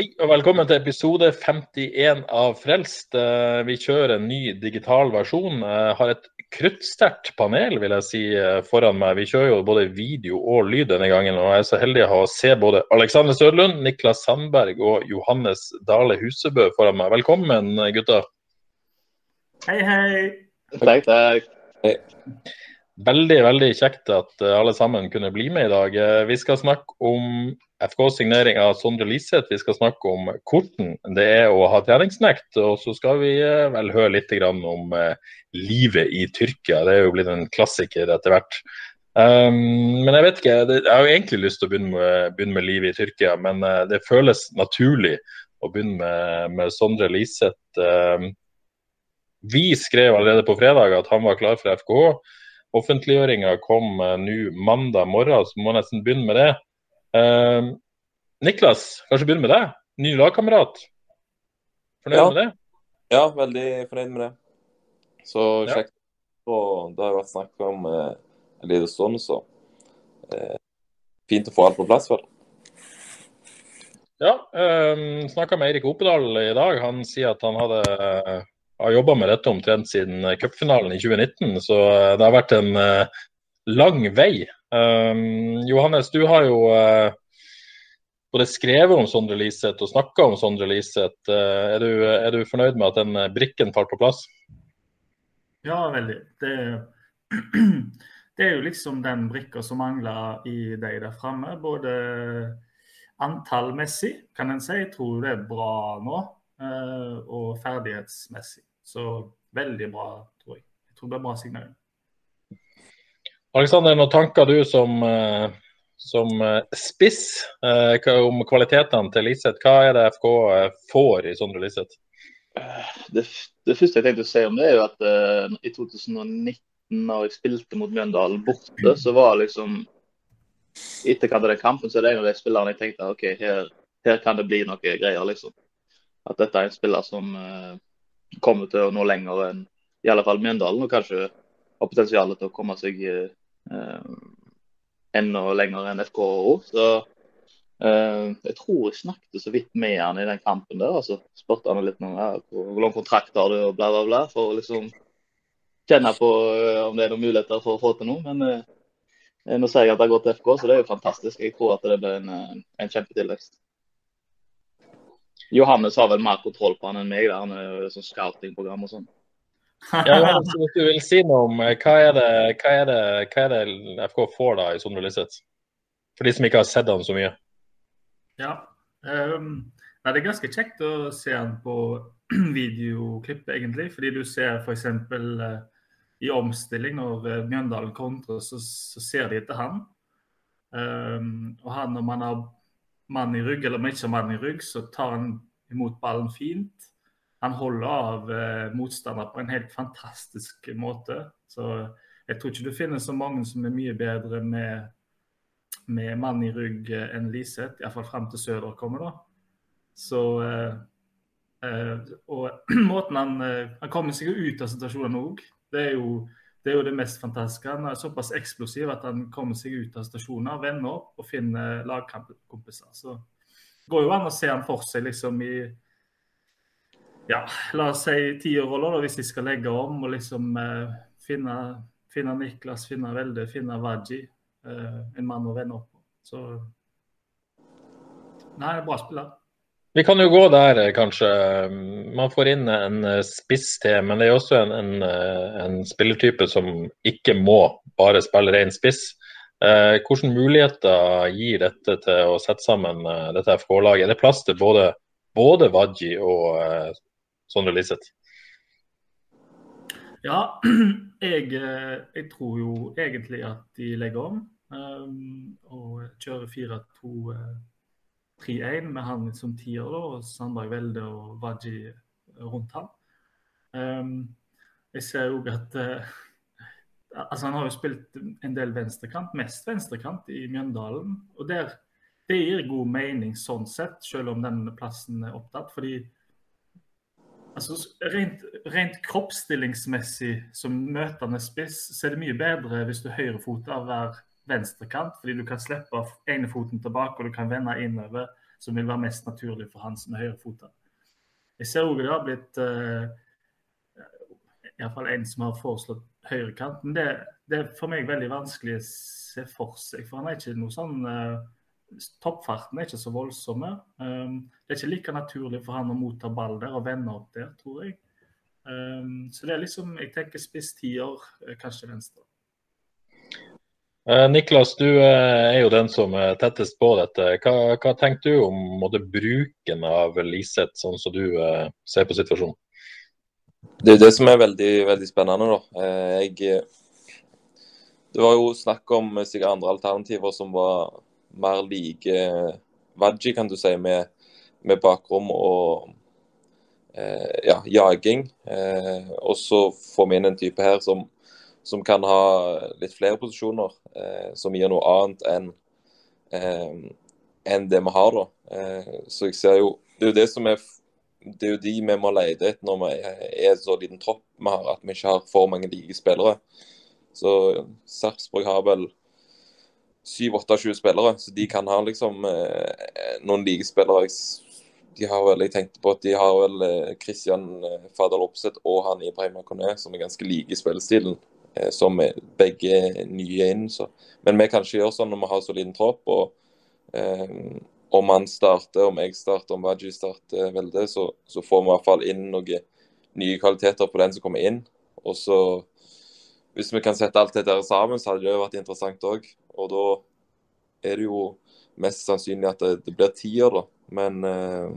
Hei og velkommen til episode 51 av Frelst. Eh, Vi kjører en ny digital versjon. Jeg har et kruttsterkt panel vil jeg si, eh, foran meg. Vi kjører jo både video og lyd denne gangen. og Jeg er så heldig å se både Alexander Sødlund, Niklas Sandberg og Johannes Dale Husebø foran meg. Velkommen, gutta. Hei, hei. Takk, takk. Veldig veldig kjekt at eh, alle sammen kunne bli med i dag. Eh, Vi skal snakke om FK-signering av Sondre Liseth. Vi skal snakke om korten, det er å ha treningsnekt. Og så skal vi eh, vel høre litt om eh, livet i Tyrkia. Det er jo blitt en klassiker etter hvert. Um, men jeg vet ikke, jeg har jo egentlig lyst til å begynne med, begynne med livet i Tyrkia, men eh, det føles naturlig å begynne med, med Sondre Liseth. Um, vi skrev allerede på fredag at han var klar for FKH. Offentliggjøringa kom nå mandag morgen, så må nesten begynne med det. Eh, Niklas, kanskje begynne med deg. Ny lagkamerat. Fornøyd Ja. med det? Ja, veldig fornøyd med det. Så Ja. Og det har vært snakk om eh, en liten stund, så eh, fint å få alt på plass. vel. Ja. Um, Snakka med Eirik Opedal i dag. Han sier at han hadde uh, har jobba med dette omtrent siden eh, cupfinalen i 2019, så eh, det har vært en lang vei. Um, Johannes, du har jo uh, både skrevet om Sondre Liseth og snakka om Sondre Liseth. Uh, er, er du fornøyd med at den eh, brikken falt på plass? Ja, veldig. Det, det er jo liksom den brikka som mangler i deg der framme. Både antallmessig, kan en si. Jeg tror det er bra nå. Uh, Og ferdighetsmessig. Så veldig bra, tror jeg. Jeg tror det blir bra signering. Alexander, noen tanker du som, eh, som eh, spiss eh, om kvalitetene til Liseth? Hva er det FK får i Sondre Liseth? Det, det første jeg tenkte å si om det, er jo at uh, i 2019, når jeg spilte mot Mjøndalen borte, så var liksom Etterkant av den kampen så er det en av de spillerne jeg tenkte OK, her, her kan det bli noe greier, liksom. At dette er en spiller som uh, kommer til å nå lenger enn i alle fall Mjøndalen, og kanskje har potensial til å komme seg eh, enda lenger enn FK òg. Så Eh, jeg tror jeg snakket så vidt med han i den kampen der. altså Spurte han litt om hvor, lang kontrakt har du og bla, bla, bla. For å liksom kjenne på eh, om det er noen muligheter for å få til noe. Men eh, nå ser jeg at det har gått til FK, så det er jo fantastisk. Jeg tror at det blir en, eh, en kjempetilvekst. Johannes har vel mer kontroll på han enn meg. der Han er jo sånn scouting-program og sånn. Ja, Johannes, hvis du vil si noe om eh, hva er det, hva er det, hva er det FK får da i Sondre Liseth? For de som ikke har sett han så mye. Ja. um, nei, det er ganske kjekt å se han på videoklipp, egentlig. Fordi du ser f.eks. Uh, i omstilling, når eh, Mjøndalen kontrer, så, så ser de etter han. Um, og han, om han har mann i rygg eller om han ikke har mann i rygg, så tar han imot ballen fint. Han holder av eh, motstander på en helt fantastisk måte. Så jeg tror ikke du finner så mange som er mye bedre med med mann i rygg eh, enn Liseth, iallfall fram til Søder kommer, da. Så eh, eh, Og måten han eh, Han kommer seg jo ut av situasjonen òg. Det, det er jo det mest fantastiske. Han er såpass eksplosiv at han kommer seg ut av stasjoner, vender opp og finner lagkompiser. Så det går jo an å se han for seg liksom i ja, la oss si tierroller, hvis de skal legge om og liksom eh, finne, finne Niklas, finne Velde, finne Waji. eh, en mann å vende opp på. Så Nei, bra spiller. Vi kan jo gå der, eh, kanskje. Man får inn en eh, spiss til, men det er også en, en, eh, en spillertype som ikke må bare spille ren spiss. Eh, hvilke muligheter gir dette til å sette sammen dette FK-laget? Er det plass til både, både Wadji og Sondre Liseth? Ja, jeg, eh, jeg, tror jo egentlig at de legger om um, og kjører 4-2-3-1 med han som tier, da, og Sandberg Welde og Waji rundt han. Um, jeg ser jo at uh, altså Han har jo spilt en del venstrekant, mest venstrekant i Mjøndalen. og der, Det gir god mening sånn sett, selv om den plassen er opptatt. fordi altså, rent, rent kroppsstillingsmessig som møtende spiss, så er det mye bedre hvis du høyrefota hver venstrekant, fordi du kan slippe ene foten tilbake og du kan vende innover, som vil være mest naturlig for han som er høyrefota. Jeg ser òg det har blitt uh, iallfall en som har foreslått høyrekant. Men det, det, er for meg veldig vanskelig å se for seg, for han er ikke noe sånn uh, Toppfarten er ikke så voldsomme. Um, det er ikke like naturlig for han å motta ball der og vende opp der, tror jeg. Um, så det er liksom Jeg tenker spiss tier, eh, kanskje venstre. Uh, Niklas, du uh, er jo den som er tettest på dette. Hva, hva tenker du om måtte, bruken av Liseth, sånn som du eh, ser på situasjonen? Det er det som er veldig, veldig spennende. da. Jeg, det var jo snakk om sikkert andre alternativer som var mer like Vaji, kan du si, med, med bakrom og ja, jaging. og så får vi inn en type her som som kan ha litt flere posisjoner, eh, som gir noe annet enn eh, enn det vi har. da. Eh, så jeg ser jo Det er jo det som er det er jo de vi må lete etter når vi er så liten tropp vi har, at vi ikke har for mange like spillere. Så Sarpsborg har vel 7-28 spillere, så de kan ha liksom eh, noen ligespillere. De har vel, jeg tenkte på at de har vel eh, Christian eh, Fadal Opseth og han Ibrahim Akone, som er ganske like i spillestilen. Som begge nye inn. Så. Men vi kan ikke gjøre sånn når vi har så liten tropp. og eh, Om han starter, om jeg starter, om Waji starter veldig, så, så, får vi i hvert fall inn noen nye kvaliteter på den som kommer inn. Og så, Hvis vi kan sette alt dette sammen, så hadde det jo vært interessant òg. Og da er det jo mest sannsynlig at det, det blir tier, da. Men eh,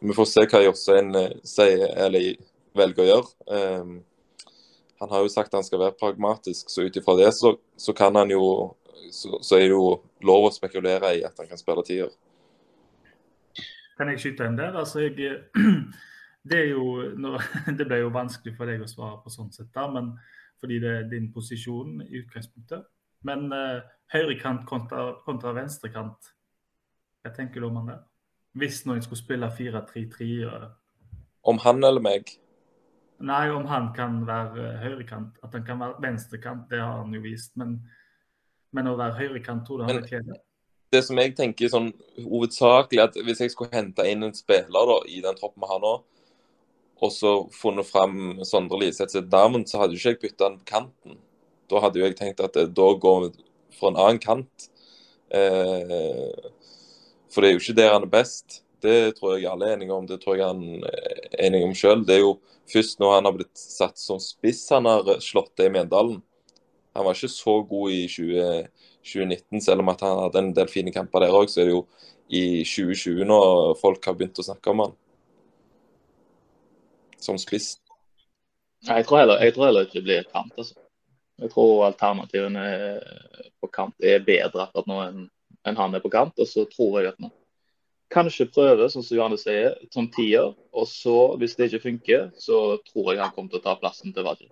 vi får se hva Jostein eh, sier eller velger å gjøre. Eh, han har jo sagt han skal være pragmatisk, så ut ifra det så, så, kan han jo så, så, er det jo lov å spekulere i at han kan spille tier. Kan jeg skyte en der? Altså, jeg, det, jo, det ble jo vanskelig for deg å svare på sånn sett, da, men, fordi det er din posisjon i utgangspunktet. Men uh, høyrekant kontra, kontra venstrekant, hva tenker du om han der? Hvis noen skulle spille 4-3-3 og... Om han eller meg? Nei, om han kan være høyrekant. At han kan være venstrekant, det har han jo vist. Men, men å være høyrekant tror jeg han er kjedelig. Det som jeg tenker sånn hovedsakelig, at hvis jeg skulle hente inn en spiller da, i den troppen vi har nå, og så funnet fram Sondre Liseth sitt navn, så hadde jo ikke jeg bytta den på kanten. Da hadde jo jeg tenkt at da går vi for en annen kant. Eh, for det er jo ikke der han er best. Det tror jeg alle er enige om. Det tror jeg han er enig om sjøl. Det er jo først nå han har blitt satt som spiss han har slått det i Mjøndalen. Han var ikke så god i 20, 2019, selv om at han hadde en del fine kamper der òg. Så er det jo i 2020 nå folk har begynt å snakke om han som spiss. Jeg tror heller, jeg tror heller ikke det blir et kant. Altså. Jeg tror alternativene på kant er bedre akkurat nå enn, enn han er på kant. Og så tror jeg at man Kanskje prøve, sånn som Johanne sier, som tier. Og så, hvis det ikke funker, så tror jeg han kommer til å ta plassen til Vaji.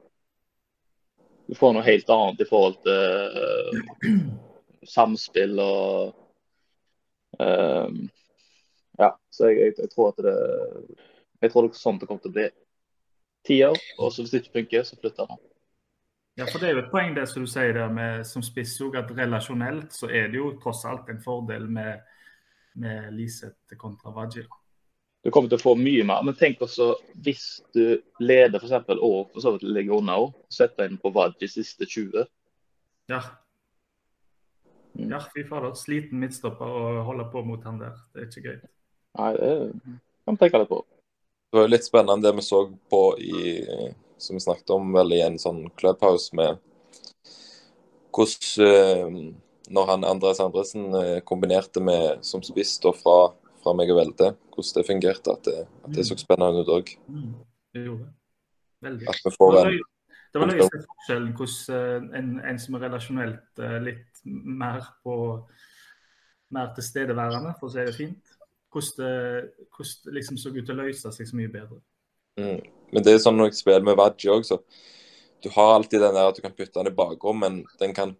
Du får noe helt annet i forhold til uh, samspill og uh, Ja, så jeg, jeg, jeg, tror at det Jeg tror det er sånn det kommer til å bli. Tier, og så hvis det ikke funker, så flytter han. Ja, for Det er jo et poeng det som du sier der med, som spiss at relasjonelt så er det jo tross alt en fordel med med Liseth kontra Waji. Du kommer til å få mye mer, men tenk også hvis du leder f.eks. og for så vidt ligger unna òg, setter inn på Waji siste 20. Ja. Mm. Ja, fy fader. Sliten midtstopper og holde på mot han der. Det er ikke greit. Nei, det kan vi tenke litt på. Det var jo litt spennende det vi så på i som vi snakket om vel i en sånn clubhouse med hvordan eh, når han Andreas Andresen eh, kombinerte med som spiss fra, fra meg og Velde, hvordan det fungerte. At det, at det så spennende ut òg. Mm, det gjorde det. Veldig. At vi får en, Det var løye forskjellen hvordan en, en som er relasjonelt litt mer på mer tilstedeværende, for å si det fint, hvordan det, hvordan det liksom så ut til å løse seg så mye bedre. Mm. Men det er sånn når jeg spiller med Wadji òg, så du har alltid den der at du kan putte den i bakrom, men den kan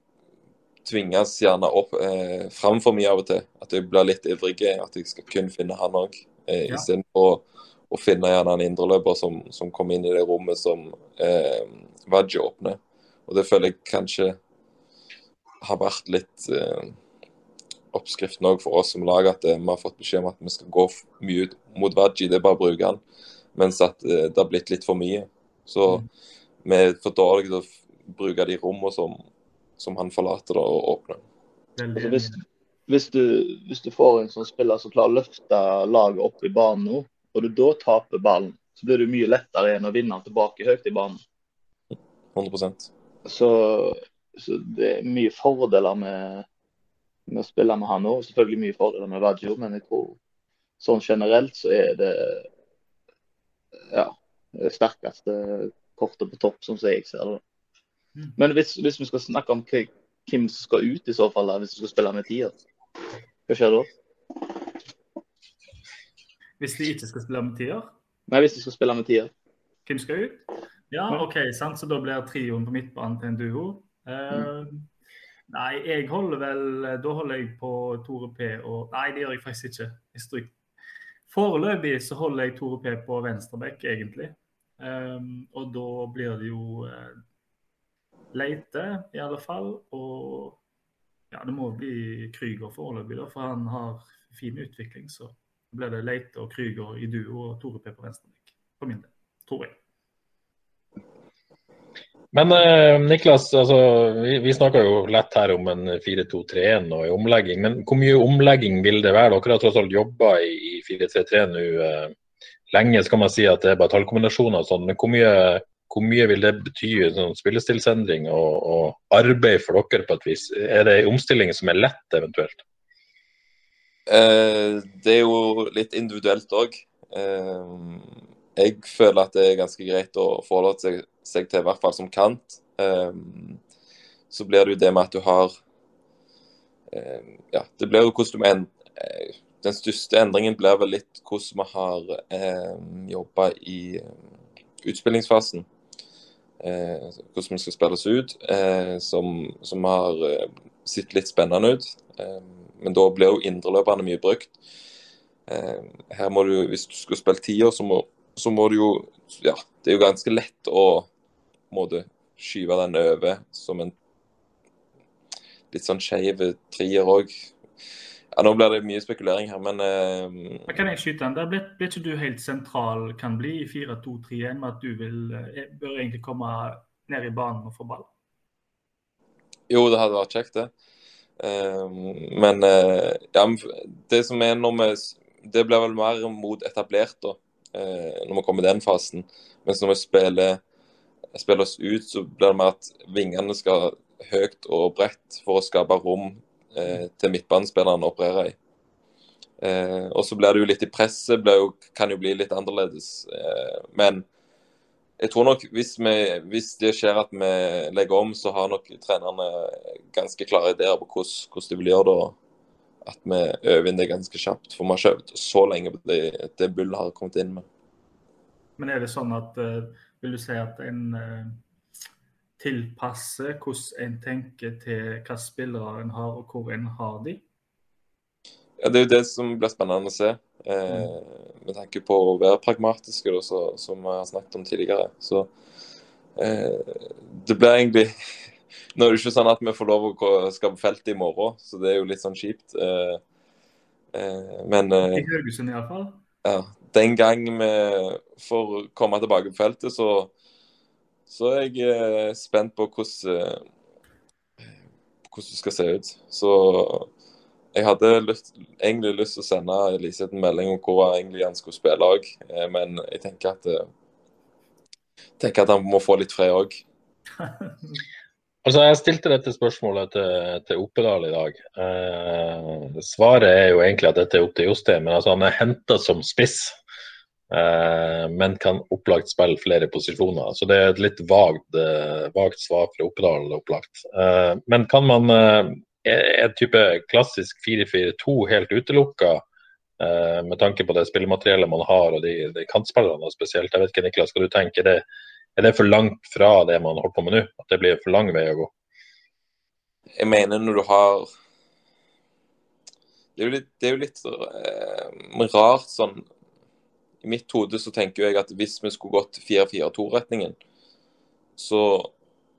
tvinges gjerne opp eh, fram for mye av og til. At jeg blir litt ivrig. At jeg skal kun finne han òg. Eh, ja. Istedenfor å, å finne gjerne en indreløper som, som kommer inn i det rommet som eh, Wadji åpner. Og det føler jeg kanskje har vært litt eh, oppskriften òg for oss som lag, at eh, vi har fått beskjed om at vi skal gå mye ut mot Wadji. Det er bare å bruke han. Mens at eh, det har blitt litt for mye. Så mm. vi er for dårlige til å bruke de rommene som, som han forlater da, og åpner. Altså, hvis, hvis, du, hvis, du, får en sånn spiller som klarer å løfte laget opp i banen nå, og du da taper ballen, så blir det mye lettere enn å vinne den tilbake høyt i banen. 100% Så, så det er mye fordeler med, med å spille med han òg. Selvfølgelig mye fordeler med Vaggio, men jeg tror sånn generelt så er det ja, sterkeste kortet på topp, som jeg ser det. Mm. Men hvis, hvis, vi skal snakke om hvem som skal ut i så fall, da, hvis vi skal spille med tier, hva skjer da? Hvis de ikke skal spille med tier? Nei, hvis de skal spille med tier. Hvem skal ut? Ja, OK, sant? så da blir trioen på midtbanen til en duo. Uh, mm. Nei, jeg holder vel Da holder jeg på Tore P og Nei, det gjør jeg faktisk ikke. Jeg stryker Foreløpig så holder jeg Tore P på venstreback, egentlig. Um, og da blir det jo uh, Leite, i alle fall. Og ja, det må bli Krüger foreløpig, da, for han har fin utvikling. Så blir det Leite og Krüger i duo og Tore P på venstreback, for min del. Tror jeg. Men eh, Niklas, altså, vi, vi snakker jo lett her om en 4-2-3-1 og omlegging. Men hvor mye omlegging vil det være? Dere har tross alt jobba i 4-3-3 nå eh, lenge. Så kan man si at det er bare tallkombinasjoner og sånn. Men hvor mye, hvor mye, vil det bety sånn spillestilsendring og, og, arbeid for dere på et vis? Er det en omstilling som er lett, eventuelt? Eh, det er jo litt individuelt òg. Eh, jeg føler at det er ganske greit å forholde seg seg til, i hvert fall som kant. Um, så blir det jo det med at du har um, Ja, det blir jo hvordan du en, uh, Den største endringen blir vel litt hvordan vi har um, jobba i utspillingsfasen. Uh, hvordan vi skal spilles ut, uh, som, som, har uh, sett litt spennende ut. men da blir jo indreløperne mye brukt. her må du, Hvis du skal spille tier, så så må du jo Ja, det er jo ganske lett å måte skyve den over som en litt sånn skeiv trier òg. Ja, nå blir det mye spekulering her, men uh, Kan jeg skyte den? Der blir, blir ikke du helt sentral, kan bli, i 4-2-3-1 med at du vil, eh, bør egentlig komme ned i banen og få ball? Jo, det hadde vært kjekt, det. Uh, men uh, ja, det som er når vi Det blir vel mer mot etablert, da, når vi kommer i den fasen. Mens når vi spiller spiller oss ut, så blir det mer at vingene skal høyt og bredt for å skape rom eh, til midtbanespillerne å operere i. Eh, og så blir det jo litt i presset, kan jo bli litt annerledes. Eh, men jeg tror nok hvis, vi, hvis, det skjer at vi legger om, så har nok trenerne ganske klare ideer på hvordan, hvordan de vil gjøre det. At vi øver inn det ganske kjapt. For vi har ikke øvd så lenge på det, det Bull har kommet inn med. Men er det sånn at uh vil du si at en uh, tilpasser hvordan en tenker til hvilke spillere en har, og hvor en har de? Ja, Det er jo det som blir spennende å se. Eh, med tanke på å være pragmatiske, da, så, som vi har snakket om tidligere. Så eh, det blir egentlig Nå er det ikke sånn at vi får lov å skal på feltet i morgen, så det er jo litt sånn kjipt. Eh, eh men I Haugesund iallfall? Ja, den gang vi får komme tilbake på feltet, så, så er jeg eh, spent på hvordan, eh, hvordan det skal se ut. Så jeg hadde lyst, egentlig lyst til å sende Eliseth en melding om hvor egentlig han skulle spille òg, eh, men jeg tenker at, tenker at han må få litt fred òg. Altså, Jeg stilte dette spørsmålet til, til Oppedal i dag. Eh, svaret er jo egentlig at dette er opp til Jostein, men altså, han er henta som spiss. eh, men kan opplagt spille flere posisjoner. Så det er et litt vagt, eh, vagt svar fra Oppedal, opplagt. Eh, men kan man eh, Er type klassisk 4-4-2 helt utelukka? Eh, med tanke på det spillemateriellet man har og de, de kantspillerne spesielt. Jeg vet ikke, Niklas, skal du tenker? Er det, er det for langt fra det man holder på med nå? At det blir for lang vei å gå? Jeg mener når du har Det er jo litt, er jo litt eh, rart sånn I mitt hode så tenker jeg at hvis vi skulle gått 4-4-2-retningen, så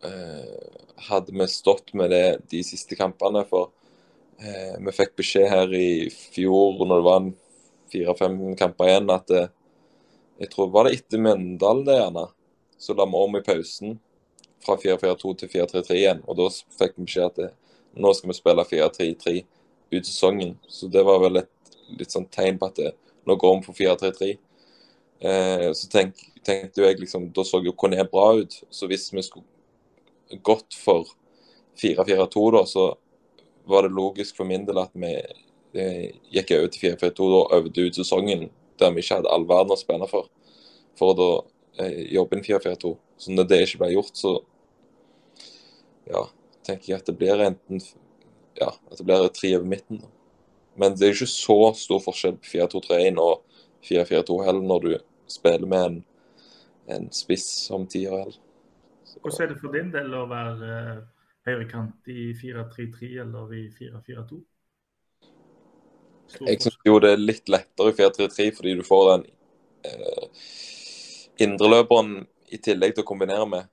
eh, hadde vi stått med det de siste kampene. For eh, vi fikk beskjed her i fjor, når det var fire-fem kamper igjen, at eh, jeg tror var det etter Mjøndalen det gjerne, så la vi om i pausen fra 4-4-2 til 4-3-3 igjen. Og da fikk vi beskjed at det, nå skal vi spille 4-3-3 ut sesongen. Så det var vel et litt sånn tegn på at det, nå går vi for 4-3-3. Eh, så tenk, tenkte jeg liksom, Da så jo Kone bra ut. Så hvis vi skulle gått for 4-4-2, da, så var det logisk for min del at vi eh, gikk over til 4-4-2 og øvde ut sesongen der vi ikke hadde all verden å spenne for, for å da eh, jobbe inn 4-4-2. Så når det ikke ble gjort, så ja, tenker jeg at det blir enten ja, at det blir tre over midten. Men det er ikke så stor forskjell på 4-2-3-1 og 4-4-2 heller, når du spiller med en, en spiss som tier heller. Hvordan er det for din del å være uh, høyrekant i 4-3-3 eller i 4-4-2? Jeg syns jo det er litt lettere i 4-3-3 fordi du får den uh, indreløperen i tillegg til å kombinere med.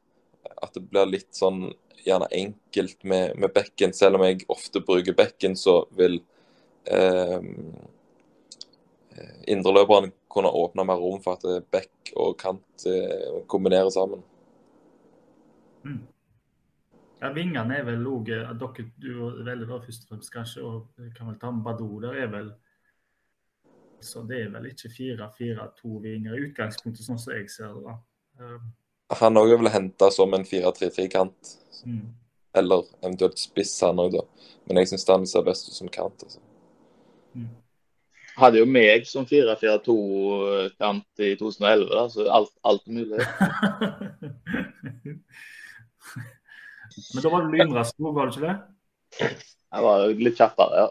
At det blir litt sånn gjerne enkelt med, med bekken. Selv om jeg ofte bruker bekken, så vil eh, indreløperne kunne åpne mer rom for at bekk og kant eh, kombinerer sammen. Mm. Ja, Vingene er vel òg Dere du velger da først og fremst kanskje, og kan vel ta med Badou. Der er vel så det er vel ikke 4-4-2 vinger i utgangspunktet, sånn som jeg ser det. da. Um, han òg er vel henta som en 4-3-3-kant. Mm. Eller eventuelt spiss, han òg, da. Men jeg syns han ser best ut som kant. altså. Mm. Hadde jo meg som 4-4-2-kant i 2011, da, så alt, alt mulig. Men da var du lynrask, var du ikke det? Jeg var litt kjappere, ja.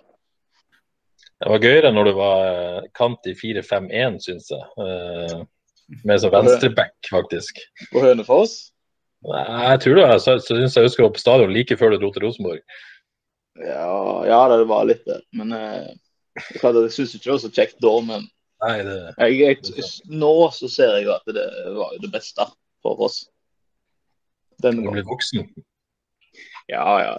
Det var gøyere når du var eh, kant i 4-5-1, syns jeg. Eh, med som venstreback, faktisk. På Hønefoss? Nei, jeg tror det. Jeg, så, så synes jeg husker på stadion like før du dro til Rosenborg. Ja, ja det var litt det. Men eh, jeg syns ikke det var så kjekt da. Men Nei, det, jeg, jeg, nå så ser jeg at det var det beste for oss. Den du blir voksen? Ja, ja.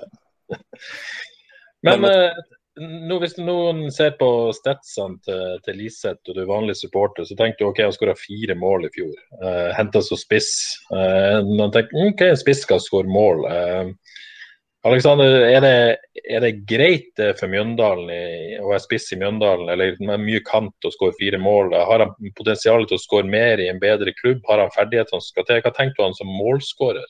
men, men eh, nå, hvis noen ser på statsene til, til Liseth og du er vanlig supporter, så tenker du ok, han skåra fire mål i fjor. Uh, eh, Henta som spiss. Uh, man tenker ok, en spiss skal skåre mål. Uh, Alexander, er det, er det, greit for Mjøndalen i, å være spiss i Mjøndalen, eller med mye kant å skåre fire mål? Har han potensial til å skåre mer i en bedre klubb? Har han ferdighetene som skal til? Hva tenker du han som målskårer?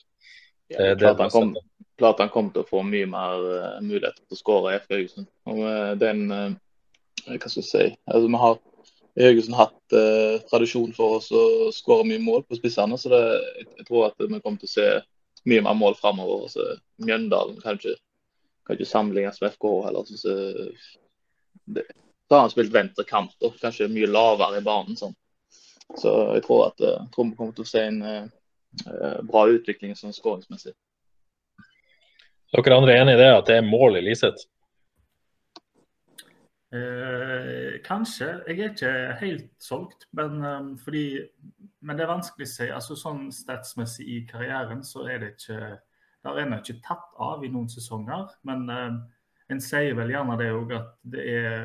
Ja, klart, han kom, klart han kommer til å få mye mer uh, muligheter til å skåre i FK Haugesund. Og uh, den, uh, hva skal jeg si, altså Vi har i Haugesund hatt tradisjon for oss å skåre mye mål på spissene, så det, jeg, jeg, tror at vi kommer til å se mye mer mål framover. Altså, Mjøndalen kan ikke, kan ikke sammenlignes med FKH heller. Så, det, så har han spilt venstre kant og kanskje mye lavere i banen. Sånn. Så jeg tror at jeg tror kommer til å se en uh, bra utvikling sånn skåringsmessig. Dere andre er enig i det, at det er mål i Liseth? Eh, kanskje. Jeg er ikke helt solgt, men, um, fordi, men det er vanskelig å si. Altså, sånn Statsmessig i karrieren så er det ikke Der er det ikke tatt av i noen sesonger. Men um, en sier vel gjerne det òg, at det er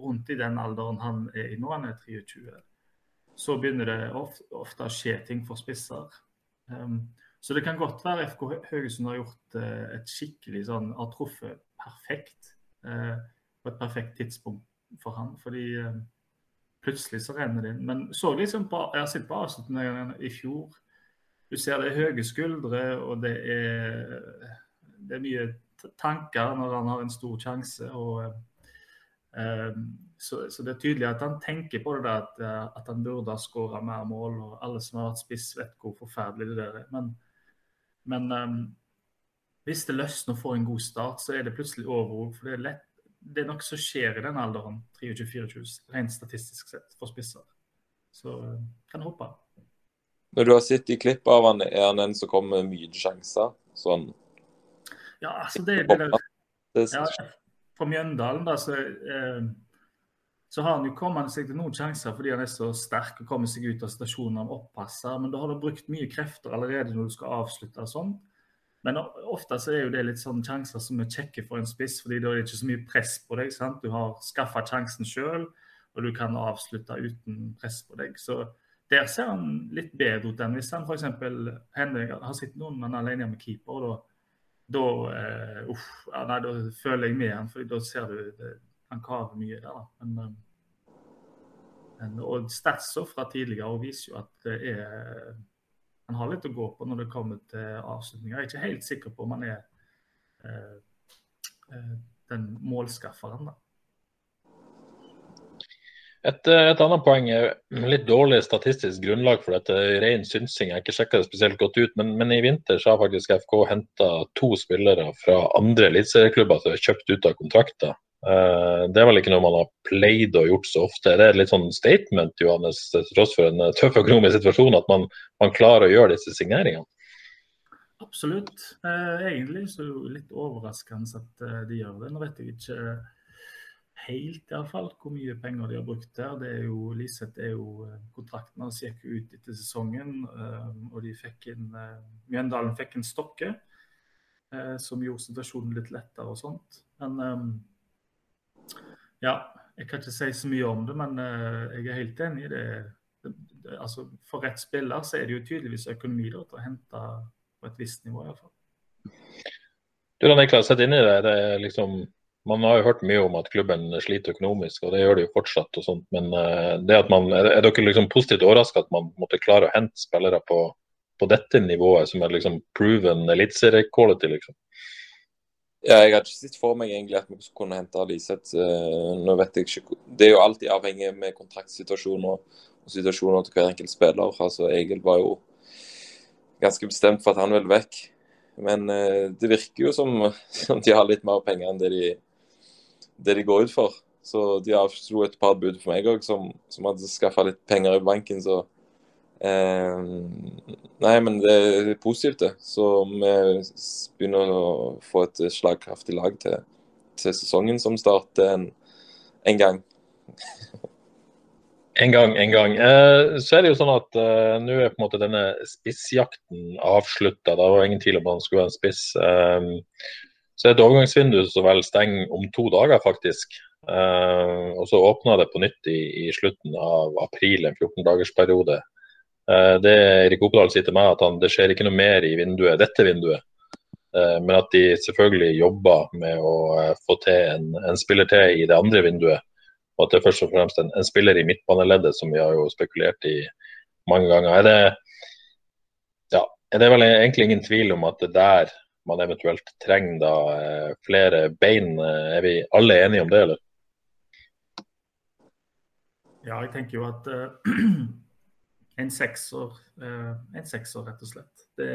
rundt i den alderen han er i nå, han er 23. Så begynner det ofte, ofte å skje ting for spisser. Um, så det kan godt være FK Haugesund har gjort uh, et skikkelig sånn Har truffet perfekt uh, på et perfekt tidspunkt for han. Fordi uh, plutselig så renner det inn. Men så liksom på, jeg har sett på avslutningene i fjor. Du ser det er høye skuldre, og det er, det er mye tanker når han har en stor sjanse. og så, så, det er tydelig at han tenker på det der at, eh, at han burde ha skåra mer mål. og Alle som har vært spiss, vet hvor forferdelig det der er. Men, men um, hvis det løsner og får en god start, så er det plutselig over. For det er, lett, det er noe som skjer i den alderen, 23-24, rent statistisk sett, for spisser. Så uh, kan håpe. Når du har sett i klipp av han, er han en som kommer med mye sjanser? Sånn Ja, altså det, det det, ja, Fra Mjøndalen, da, så, eh, så har han jo kommet seg til noen sjanser fordi han er så sterk og kommer seg ut av stasjonen han oppasser. Men da har du brukt mye krefter allerede når du skal avslutte og sånn. Men ofte så er jo det litt sånn sjanser som er kjekke for en spiss, fordi da er det ikke så mye press på deg. sant? Du har skaffa sjansen sjøl, og du kan avslutte uten press på deg. Så der ser han litt bedre ut enn hvis han f.eks. har sett noen er alene med keeper. og da, da, uh, uff, nei, da føler jeg med han, for da ser du det, han kaver mye der. Da. Men, men, og Statsa fra tidligere viser jo at det er, han har litt å gå på når det kommer til avslutninger. Jeg er ikke helt sikker på om han er uh, uh, den målskafferen. da. Et, eh, et, annet poeng er litt dårlig statistisk grunnlag for dette. Ren synsing. Jeg har ikke sjekka det spesielt godt ut, men, men, i vinter så har faktisk FK henta to spillere fra andre eliteserieklubber som er kjøpt ut av kontrakter. Uh, det er vel ikke noe man har pleid å gjort så ofte. Det er et litt sånn statement Johannes, til tross for en eh, tøff økonomisk situasjon, at man, man klarer å gjøre disse signeringene? Absolutt. Uh, egentlig så er det litt overraskende at de gjør det. Nå vet jeg ikke helt iallfall hvor mye penger de har brukt der. Det er jo, Liseth er jo eh, kontrakten hans gikk ut etter sesongen, eh, og de fikk inn eh, Mjøndalen fikk en Stokke, som gjorde situasjonen litt lettere og sånt. Men ja, jeg kan ikke si så mye om det, men jeg er helt enig i det. Altså, for rett spiller så er det jo tydeligvis økonomi da, til å hente på et visst nivå, iallfall. Du da, Niklas, sett inn i det. det er liksom man har jo hørt mye om at klubben sliter økonomisk, og det gjør de jo fortsatt. og sånt, Men uh, det at man, er, dere liksom positivt overraska at man måtte klare å hente spillere på, på dette nivået, som er liksom proven eliteserie-quality? Liksom? Ja, jeg hadde ikke sett for meg egentlig at vi kunne hente Liseth. Uh, nå vet jeg ikke, Det er jo alltid avhengig med kontraktsituasjoner og situasjoner til hver enkelt spiller. Altså, Egil var jo ganske bestemt for at han ville vekk. Men uh, det virker jo som, som de har litt mer penger enn det de det de går ut for. Så de avslo et par bud for meg òg, som, som, hadde skaffa litt penger i banken. Så eh, Nei, men det er positivt, det. Så vi begynner å få et slagkraftig lag til, til sesongen, som starter en, en gang. En gang, en gang. Eh, så er det jo sånn at eh, nå er på en måte denne spissjakten avslutta. Det var ingen tvil om han skulle være en spiss. Eh, så er et overgangsvindu som vel stenger om to dager, faktisk. Uh, og så åpner det på nytt i, i slutten av april, en 14-dagersperiode. Uh, det Erik Opedal sier til meg, at han, det skjer ikke noe mer i vinduet, dette vinduet. Uh, men at de selvfølgelig jobber med å få til en, en, spiller til i det andre vinduet. Og at det er først og fremst en, en spiller i midtbaneleddet, som vi har jo spekulert i mange ganger. Er det, ja, er det vel egentlig ingen tvil om at det der man eventuelt trenger da eh, flere bein. Eh, er vi alle enige om det, eller? Ja, jeg tenker jo at uh, en sekser, uh, en sekser rett og slett. Det,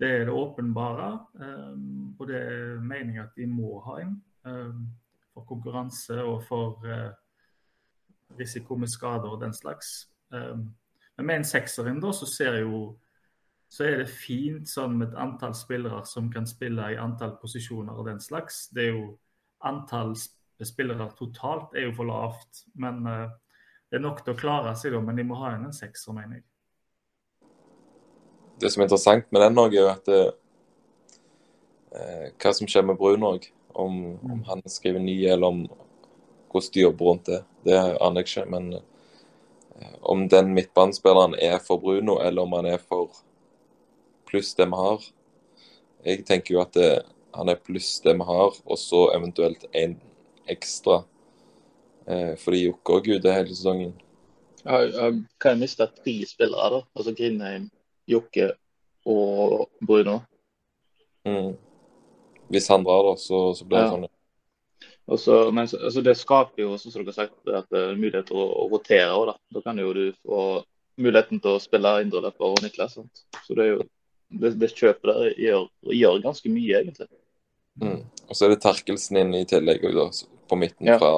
det er det åpenbare. Um, og det er meningen at de må ha en. Um, for konkurranse og for risiko med skader og den slags. Men med en sekser inn da, så ser jo så er det fint sånn med et antall spillere som kan spille i antall posisjoner og den slags. Det er jo Antall spillere totalt er jo for lavt. Men det er nok til å klare seg, da. Men de må ha en sekser, mener jeg. Det som er interessant med den er jo at det, eh, hva som skjer med Brun òg. Om, om, mm. han skriver ny, eller om hvordan de jobber rundt det. Det aner jeg ikke. Men eh, om den midtbanespilleren er for Bruno, eller om han er for pluss det vi har. Jeg tenker jo at det, han er pluss det vi har, og så eventuelt en ekstra. Eh, fordi Jokke òg ute hele sesongen. Jeg kan miste tre spillere, da. Altså Grindheim, Jokke og Bruno. Mm. Hvis han drar, da, så, så blir det ja. sånn. Også, men altså det skaper jo, som dere har sagt, at det er mulighet til å, å rotere òg, da. Da kan jo du få muligheten til å spille indreløper og Niklas. Sant? Så det er jo det, det kjøpet der gjør, gjør ganske mye, egentlig. Mm. Og så er det Terkelsen inn i tillegg da, på midten Ja. fra,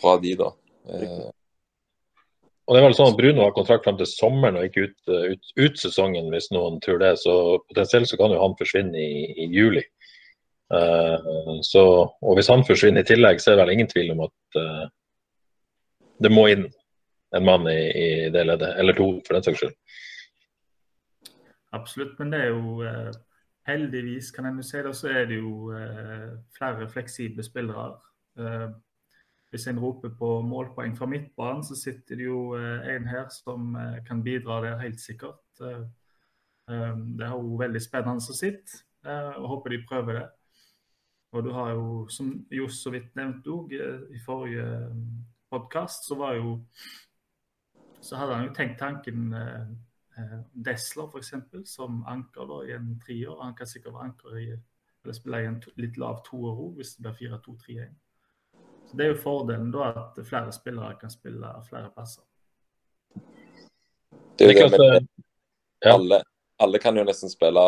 fra de, da. Eh, Og det er vel sånn at Bruno har kontrakt frem til sommeren og ikke ut, ut, ut sesongen, hvis noen tror det. Så potensielt så kan jo han forsvinne i, i juli. Uh, så, og hvis han forsvinner i tillegg, så er det vel ingen tvil om at uh, det må inn en mann i, i det leddet. Eller to, for den saks skyld. Absolutt, men det er jo uh, heldigvis, kan en jo si det, så er det jo eh, flere fleksible spillere. Hvis en roper på målpoeng fra midtbanen, så sitter det jo eh, en her som eh, kan bidra der, helt sikkert. Eh, det er jo veldig spennende å sitte, og håper de prøver det. Og du har jo, som Johs så vidt nevnte òg, i forrige podkast, så var jo Så hadde han jo tenkt tanken Desler f.eks. som anker da, i en trier. Han kan sikkert være anker i eller spille i en litt lav toer òg, hvis det blir 4-2-3-1. Så Det er jo fordelen da at flere spillere kan spille flere plasser. det er jo det med eh, ja. alle, alle kan jo nesten spille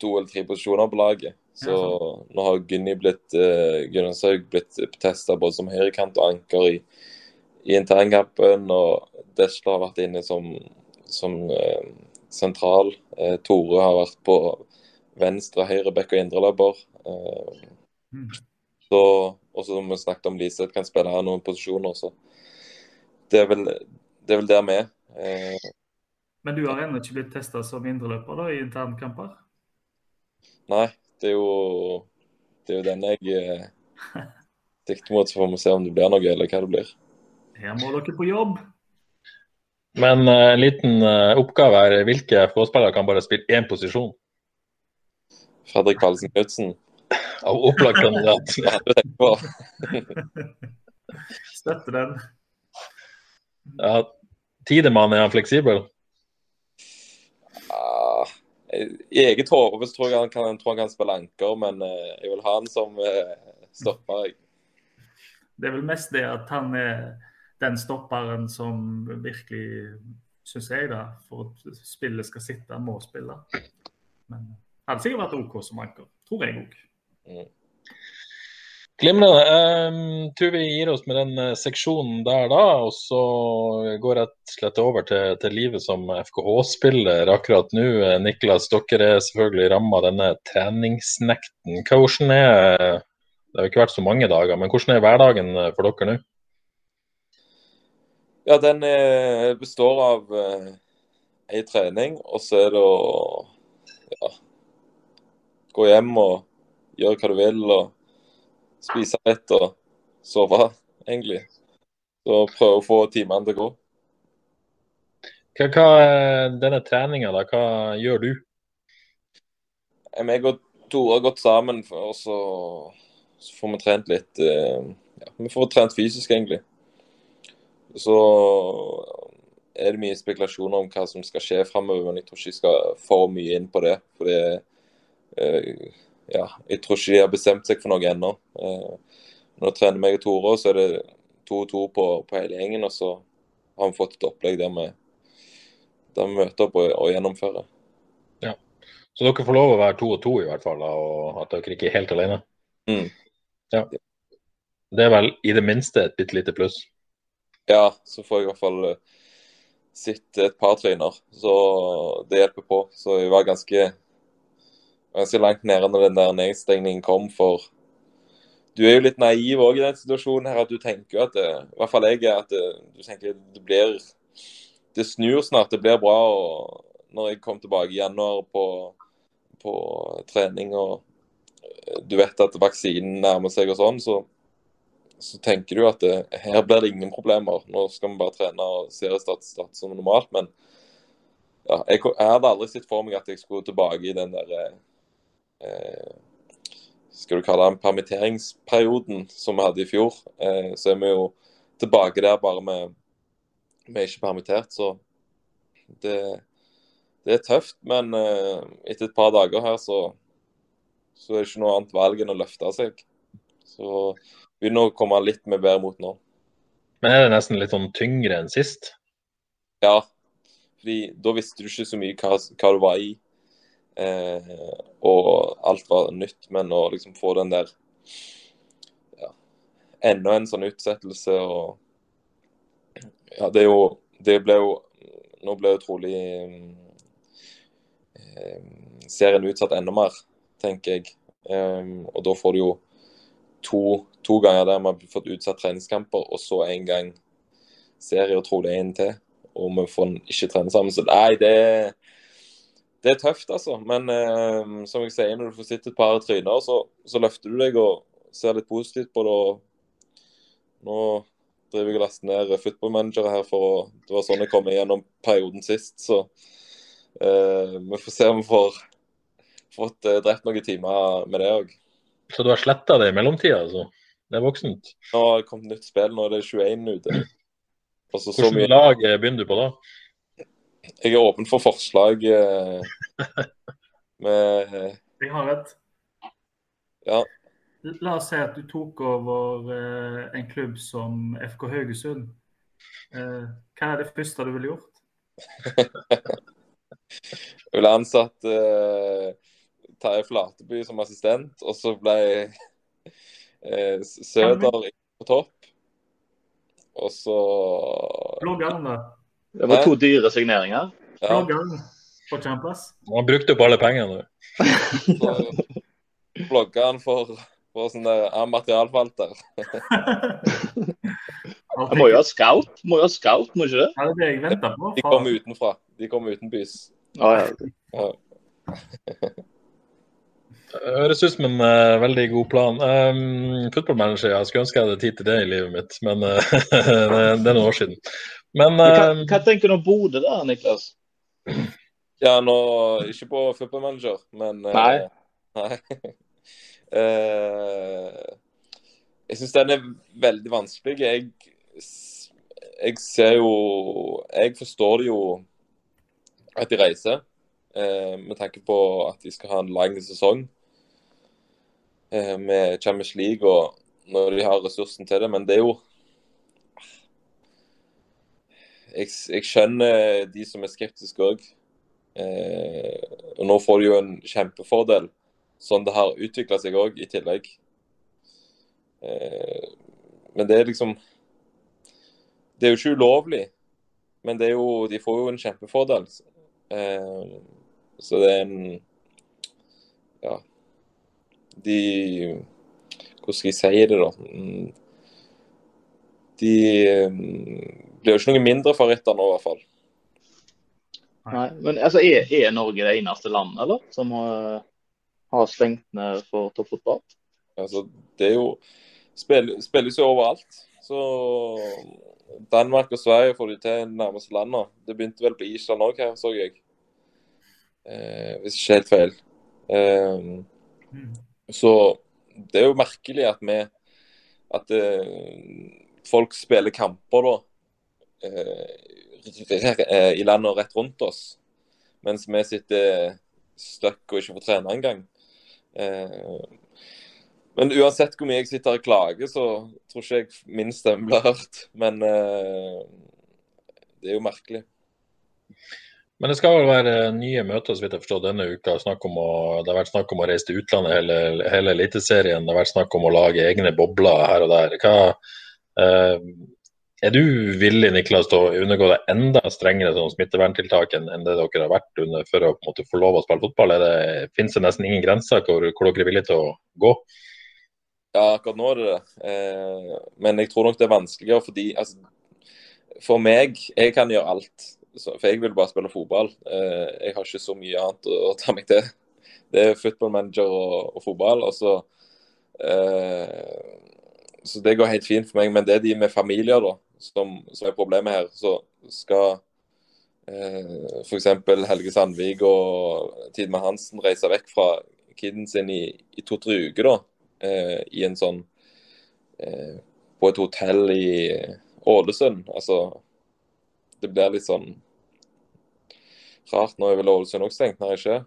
to eller tre posisjoner på laget. Så Ja, nå har Gunny blitt uh, Gunnarshaug blitt testa både som høyrekant og anker i, i internkampen. Og Desla har vært inne som, som uh, sentral. Uh, Tore har vært på venstre, høyre bekk og indreløper. Uh, Mm. Så, og som vi snakket om, Liseth kan spille her noen posisjoner. Så det er vel, det er vel der vi er. Eh, Men du har ennå ikke blitt testa som indreløper da, i internkamper? Nei, det er jo det er jo den jeg eh, sikter mot, så får vi se om det blir noe, eller hva det blir. Her må dere på jobb! Men eh, en liten eh, oppgave er hvilke FK-spillere kan bare spille én posisjon? Fredrik Pallesen Knutsen. Av opplagt kandidat. Ja, det tenker. Støtter den. Ja, Tidemann, er han fleksibel? Ah, I eget hode tror jeg han kan, tror han kan spille anker, men eh, jeg vil ha han som eh, stopper. jeg. Det er vel mest det at han er den stopperen som virkelig, syns jeg, da, for at spillet skal sitte, må spille. Men hadde sikkert vært OK som anker. Tror jeg òg. Glimrende. Um, tror vi gir oss med den eh, seksjonen der da, og så går rett og slett over til, til livet som FKH-spiller akkurat nå. Eh, Niklas, dere er selvfølgelig ramma av denne treningsnekten. Hvordan er Det har ikke vært så mange dager, men hvordan er hverdagen eh, for dere nå? Ja, den er, består av ei trening, og så er det å ja, gå hjem og gjøre hva du vil. og spise litt og sove, egentlig. Så prøve å få timene til å gå. Hva, hva denne treninga, da? Hva gjør du? Jeg og Tore har gått sammen, og så, så får vi trent litt eh, ja, Vi får trent fysisk, egentlig. Så er det mye spekulasjoner om hva som skal skje framover, men jeg tror ikke jeg skal for mye inn på det. For det eh, ja, jeg tror ikke de har bestemt seg for noe ennå. Nå når jeg trener meg og Tore, så er det to og to på, på hele gjengen. Og så har vi fått et opplegg der vi, der vi møter opp og, og gjennomfører. Så dere får lov å være to og to, i hvert fall, og at dere ikke er helt alene? Mm. Ja. Det er vel i det minste et bitte lite pluss. Ja, så får jeg i hvert fall sitte et par tryner. Så det hjelper på. Så jeg var ganske, ganske langt nede når den der nedstengningen kom, for du er jo litt naiv òg i den situasjonen her, at du tenker at det, I hvert fall jeg at det, du tenker det blir Det snur snart, det blir bra. og Når jeg kom tilbake i januar på, på trening og eh, du vet at vaksinen nærmer seg og sånn, så, så tenker du at det, her blir det ingen problemer. Nå skal vi bare trene og seriestart start som normalt. Men ja, jeg, jeg hadde aldri sett for meg at jeg skulle tilbake i den der eh, Skal du kalle den permitteringsperioden som vi hadde i fjor. Eh, så er vi jo tilbake der bare med vi er ikke permittert. Så det, det er tøft. Men eh, etter et par dager her så, så er det ikke noe annet valg enn å løfte seg. Så begynner å komme litt med bedre mot nå. Men er det nesten litt sånn tyngre enn sist? Ja, fordi da visste du ikke så mye hva, hva du var i. Eh, og alt var nytt, men å liksom få den der ja, Enda en sånn utsettelse og Ja, det er jo Det ble jo Nå ble jo trolig eh, serien utsatt enda mer, tenker jeg. Eh, og da får du jo to, to ganger der vi har fått utsatt treningskamper, og så en gang serie, og trolig en til. Og vi får ikke trene sammen. Så nei, det, det er tøft, altså. Men eh, som jeg sier, når du får sett et par tryner, så, så, løfter du deg og ser litt positivt på det. og Nå driver jeg og laster ned footballmanagere her, for å, det var sånn jeg kom igjennom perioden sist. Så eh, vi får se om vi får fått eh, drept noen timer med det òg. Så du har sletta det i mellomtida, altså? Det er voksent? Nå har det kommet nytt spill, nå er det 21 ute. Hvilket mye... lag eh, begynner du på da? Jeg er åpen for forslag eh, med Jeg har et. Ja. La oss si at du tok over eh, en klubb som FK Haugesund. Eh, hva er det første du ville gjort? jeg ville ansatt uh, Terje Flateby som assistent, og så ble uh, Søder på topp. Og så da. Det var to dyre signeringer. Ja. Han brukte opp alle pengene. Blogga han for, for sånn der materialforvalter. Han må jo ha scout, må jo ha scout, må ikke det? Ja, det er det jeg venter på. De kommer utenfra. De kommer utenbys. Ah, ja. Høres ut som en uh, veldig god plan. Um, Footballmanager, jeg skulle ønske jeg hadde tid til det i livet mitt, men uh, det, det, er noen år siden. Men, uh, hva, hva, tenker du om Bodø da, Niklas? Ja, nå Ikke på footballmanager, men Nei. nei. jeg syns den er veldig vanskelig. Jeg, jeg ser jo Jeg forstår det jo at de reiser. Eh, med tanke på at de skal ha en lang sesong. Eh, med Champions League og når de har ressursen til det. Men det er jo Jeg, jeg skjønner de som er skeptiske òg. Eh, og nå får de jo en kjempefordel, sånn det har utvikla seg òg, i tillegg. Eh, men det er liksom Det er jo ikke ulovlig, men det er jo, de får jo en kjempefordel. Eh, så det er en Ja de Hvordan skal jeg si det, da? De blir jo ikke noe mindre favoritter nå, i hvert fall. Nei, men altså, er, er, Norge det eneste landet eller, som har, har stengt ned for toppfotball? Altså, det er jo spill, Spilles jo overalt. Så Danmark og Sverige får de til nærmeste landene. Det begynte vel på Island òg så jeg. Eh, hvis ikke helt feil. Eh, mm. Så det er jo merkelig at vi At uh, folk spiller kamper da uh, i landet rett rundt oss, mens vi sitter stuck og ikke får trene engang. Men uansett hvor mye jeg sitter og klager, så tror ikke jeg min stemme blir hørt. Men det er jo merkelig. Men det skal vel være nye møter så vidt jeg forstår, denne uka. Å, det har vært snakk om å reise til utlandet hele, hele Eliteserien. Det har vært snakk om å lage egne bobler her og der. Hva, eh, er du villig Niklas, til å undergå det enda strengere sånn, smitteverntiltak enn det dere har vært under for å måte, få lov å spille fotball? Er det, finnes det nesten ingen grenser hvor, hvor dere er villige til å gå? Ja, akkurat nå er det det. Eh, men jeg tror nok det er vanskeligere fordi altså, For meg, jeg kan gjøre alt for jeg vil bare spille fotball. Eh, jeg har ikke så mye annet å ta meg til. Det er footballmanager og, og fotball. og så eh, så det går helt fint for meg. Men det er de med familier da, som, som er problemet her. Så skal eh, f.eks. Helge Sandvik og Tidmann Hansen reise vekk fra kiden sin i, i to-tre uker da, eh, i en sånn eh, På et hotell i Ålesund. Altså det blir litt sånn rart. Nå er vel Ålesund også stengt, nei ikke?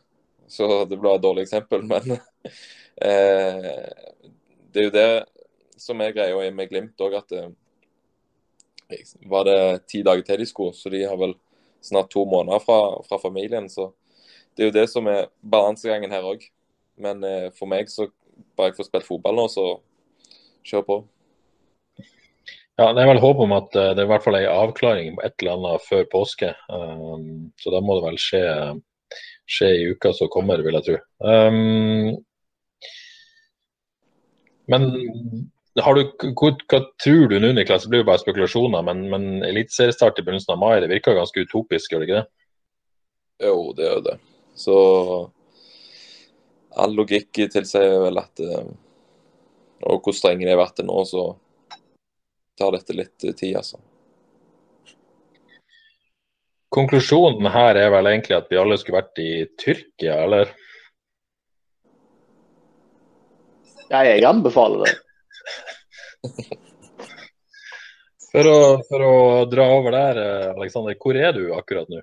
Så det blir et dårlig eksempel. Men eh, det er jo det som er greia med Glimt òg, at det, var det ti dager til de skulle, så de har vel snart to måneder fra, fra familien. Så det er jo det som er balansegangen her òg. Men eh, for meg, så bare jeg får spilt fotball nå, så kjør på. Ja, Det er vel håp om at uh, det er i hvert fall en avklaring på et eller annet før påske. Um, så da må det vel skje, skje i uka som kommer, vil jeg tro. Um, men du, hva, hva, tror du nå, Niklas? Det blir jo bare spekulasjoner, men, men eliteseriestart i begynnelsen av mai, det virker ganske utopisk, gjør det ikke det? Jo, det gjør det. Så all logikk tilsier vel at uh, Og hvor strenge de har vært til nå, så tar dette litt tid, altså. Konklusjonen her er vel egentlig at vi alle skulle vært i Tyrkia, eller? Ja, jeg anbefaler det. for, å, for, å, dra over der, Aleksander, hvor er du akkurat nå?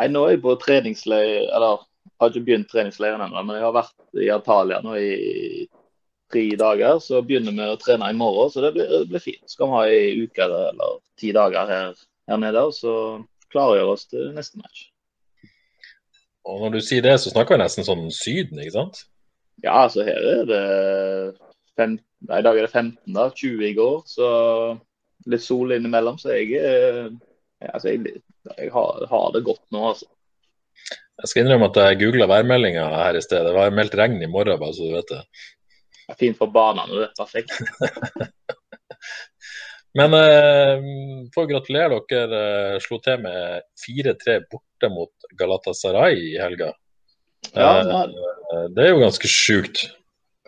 Nei, Nå er jeg på treningsleir, eller har ikke begynt treningsleiren ennå, men jeg har vært i Italia nå i tre dager. Så begynner vi å trene i morgen, så det blir, det blir fint. Skal vi ha ei uke eller ti dager her, her nede, og så klargjøre oss til neste match. Og Når du sier det, så snakker vi nesten sånn Syden, ikke sant? Ja, altså her er det fem, nei, I dag er det 15, da. 20 i går. Så litt sol innimellom. Så jeg, altså, jeg, jeg har, har, det godt nå, altså. Jeg skal innrømme at jeg googla værmeldinga her i sted. Det var meldt regn i morgen, bare så du vet det er fint for banene. Det dette fikk. Men eh, får gratulere dere. Eh, slo til med 4-3 borte mot Galatasaray i helga. Ja, eh, det er jo ganske sjukt.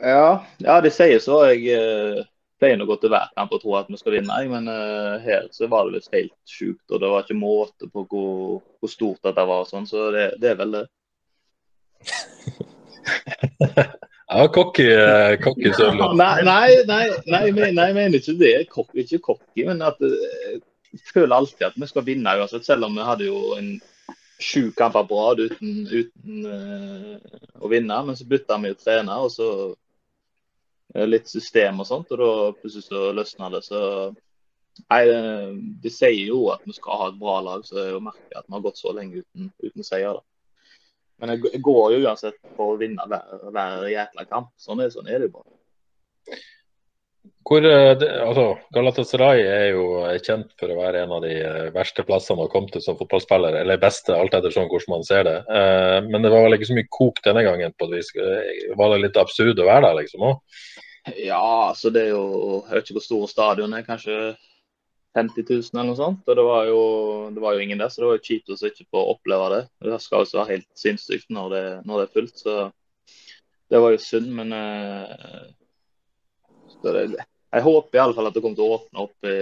Ja, ja, de sier så. Jeg eh, pleier å gå til hver kamp og tro at vi skal vinne, men eh, her så var det visst helt sjukt. Og det var ikke måte på hvor, hvor stort dette var, sånn, så det, det er vel det. Ja, cocky, eh, cocky Nei, nei, nei, nei, nei, jeg mener ikke det. Cocky, ikke cocky, men at eh, jeg føler alltid at vi skal vinne uansett. Selv om vi hadde jo en sju kamper på rad uten, uten uh, å vinne. Men så bytta vi jo trener, og så uh, litt system og sånt. Og da plutselig så løsna det. Så nei, de sier jo at vi skal ha et bra lag, så jeg merker at vi har gått så lenge uten, uten seier. da. Men jeg går jo uansett for å vinne hver, hver jækla kamp. Sånn er, sånn er det jo bare. Hvor, eh, altså, Galatasaray er jo kjent for å være en av de eh, verste plassene å komme til som fotballspiller. Eller beste, alt etter sånn hvordan man ser det. Eh, men det var vel ikke så mye kok denne gangen. på det. Var det litt absurd å være der, liksom? Også? Ja, altså det er jo Jeg vet ikke hvor stor stadion er. Kanskje 50 000 eller noe sånt. Og det var jo, det var jo ingen der, så det var jo kjipt å ikke få oppleve det. Det skal også være helt sinnssykt når det, når det er fullt, så det var jo synd. Men uh, det, jeg håper i alle fall at det kommer til å åpne opp i,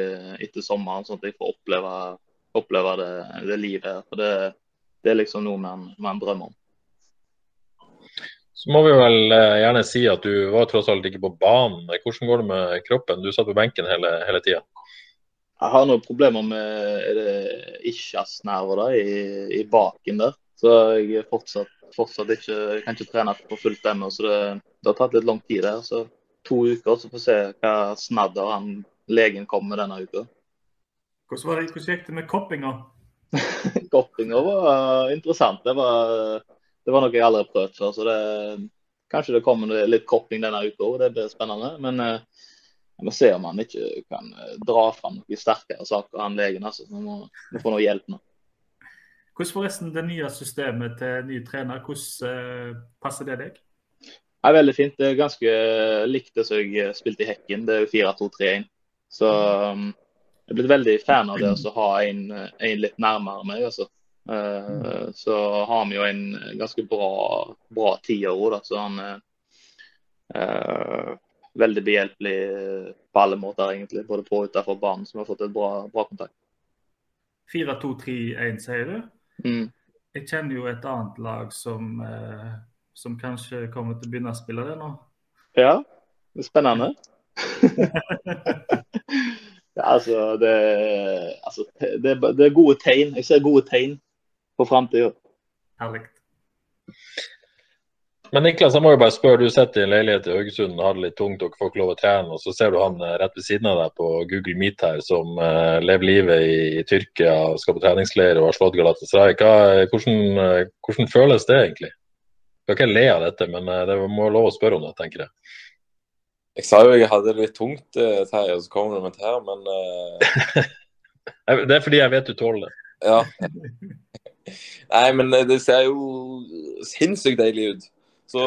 etter sommeren, sånn at jeg får oppleve, oppleve det, det, livet. For det, det, er liksom noe man, man drømmer om. Så må vi vel eh, gjerne si at du var tross alt ikke på banen. Hvordan går det med kroppen? Du satt på benken hele, hele tida. Jeg har noen problemer med ischiasnerver i, i baken der. Så jeg fortsatt, fortsatt ikke, jeg kan ikke trene på fullt ennå. Så det, det, har tatt litt lang tid der. Så to uker, så får vi se hva snadder han legen kommer med denne uka. Hvordan, var det, hvordan gikk det med koppinga? koppinga var interessant. Det var, det var, noe jeg aldri har prøvd før. Så det, kanskje det kommer litt kopping denne uka òg. Det blir spennende. Men vi må se om han ikke kan eh, dra fram noen sterkere saker, han legen. altså. Han må, må få noe hjelp nå. Hvordan forresten det nye systemet til ny trener, hvordan uh, passer det deg? Det er veldig fint. Det er ganske likt det som jeg spilte i Hekken. Det er jo 4-2-3-1. Så um, jeg er blitt veldig fan av det å ha en, en, litt nærmere meg. altså. Så har vi jo en ganske bra, bra tiår òg, så han veldig behjelpelig på alle måter, egentlig. Både på og utenfor banen, som har fått et bra, bra kontakt. 4-2-3-1, sier du? Mm. Jeg kjenner jo et annet lag som, eh, som kanskje kommer til å begynne å spille det nå. Ja, det er spennende. ja, altså, det, altså det, det, er gode tegn. Jeg ser gode tegn på framtida. Herlig. Men Niklas, jeg må jo bare spørre, du sitter i en leilighet i Haugesund og har det litt tungt, dere får ikke lov å trene, og så ser du han eh, rett ved siden av deg på Google Meet her, som uh, lever livet i, i, Tyrkia, skal på treningsleir og har slått Galatasaray. Hva, hvordan, uh, hvordan, føles det egentlig? Jeg kan ikke le av dette, men uh, det må være lov å spørre om det, tenker jeg. Jeg sa jo jeg hadde det litt tungt, Terje, og så kommer du med det her, men Det er fordi jeg vet du tåler det. Ja. Nei, men det ser jo sinnssykt deilig ut. Så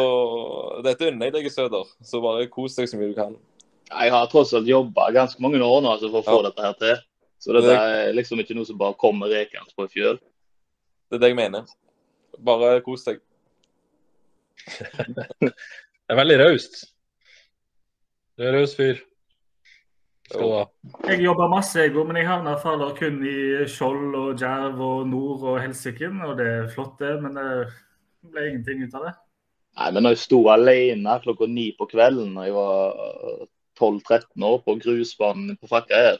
dette unner jeg deg, Søder. Så bare kos deg så mye du kan. Jeg har tross alt jobba ganske mange år nå altså, for å få ja. dette her til. Så dette er liksom ikke noe som bare kommer rekende på en fjøl. Det er det jeg mener. Bare kos deg. det er veldig raust. Du er raus fyr. Skal du ha. Jeg jobber masse, jeg òg, men jeg havner faller kun i Skjold og Djerv og Nord og Helsiken. Og det er flott, det, men det ble ingenting ut av det. Nei, men når jeg sto alene klokka ni på kvelden da jeg var 12-13 år på grusbanen på Fakka her,